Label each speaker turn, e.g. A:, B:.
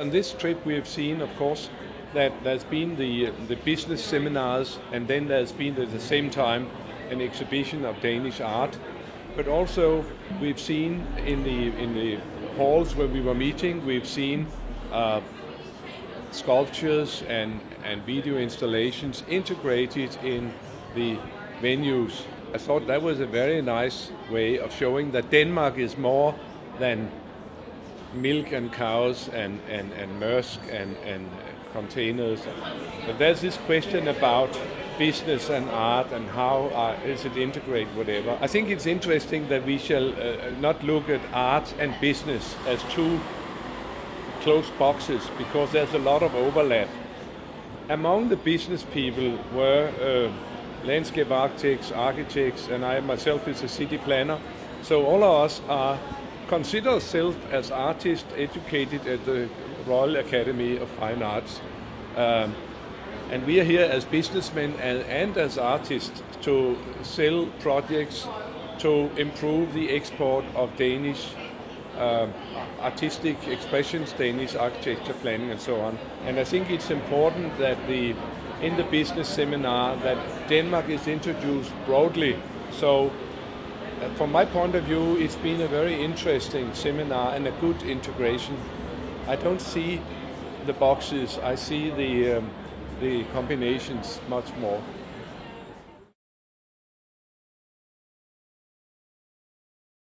A: On this trip, we have seen, of course, that there's been the the business seminars, and then there's been at the same time an exhibition of Danish art. But also, we've seen in the in the halls where we were meeting, we've seen uh, sculptures and and video installations integrated in the venues. I thought that was a very nice way of showing that Denmark is more than milk and cows and, and, and Maersk and, and containers. But there's this question about business and art and how uh, is it integrate whatever. I think it's interesting that we shall uh, not look at art and business as two closed boxes because there's a lot of overlap. Among the business people were uh, landscape architects, architects, and I myself is a city planner. So all of us are consider ourselves as artists educated at the Royal Academy of Fine Arts. Um, and we are here as businessmen and, and as artists to sell projects to improve the export of Danish uh, artistic expressions, Danish architecture planning, and so on. And I think it's important that the in the business seminar that Denmark is introduced broadly. So, from my point of view, it's been a very interesting seminar and a good integration. I don't see the boxes; I see the um, the combinations much more.